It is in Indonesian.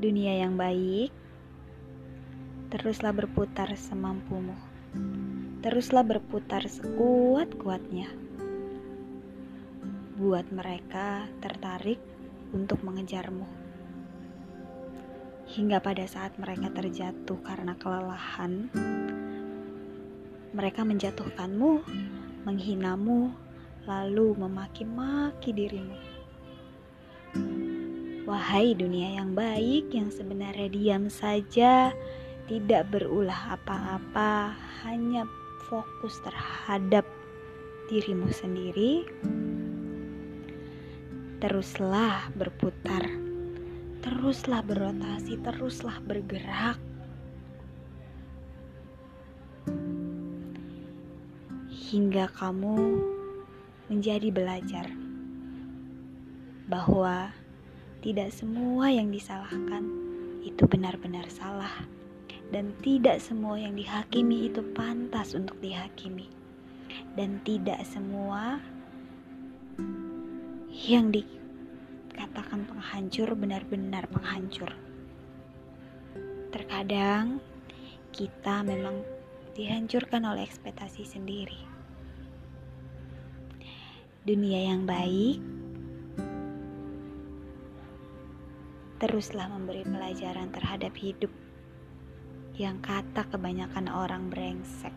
Dunia yang baik, teruslah berputar semampumu. Teruslah berputar sekuat-kuatnya. Buat mereka tertarik untuk mengejarmu. Hingga pada saat mereka terjatuh karena kelelahan, mereka menjatuhkanmu, menghinamu, lalu memaki-maki dirimu. Wahai dunia yang baik yang sebenarnya diam saja, tidak berulah apa-apa, hanya fokus terhadap dirimu sendiri. Teruslah berputar, teruslah berotasi, teruslah bergerak. Hingga kamu menjadi belajar bahwa tidak semua yang disalahkan itu benar-benar salah, dan tidak semua yang dihakimi itu pantas untuk dihakimi, dan tidak semua yang dikatakan penghancur benar-benar penghancur. Terkadang kita memang dihancurkan oleh ekspektasi sendiri. Dunia yang baik teruslah memberi pelajaran terhadap hidup yang kata kebanyakan orang brengsek.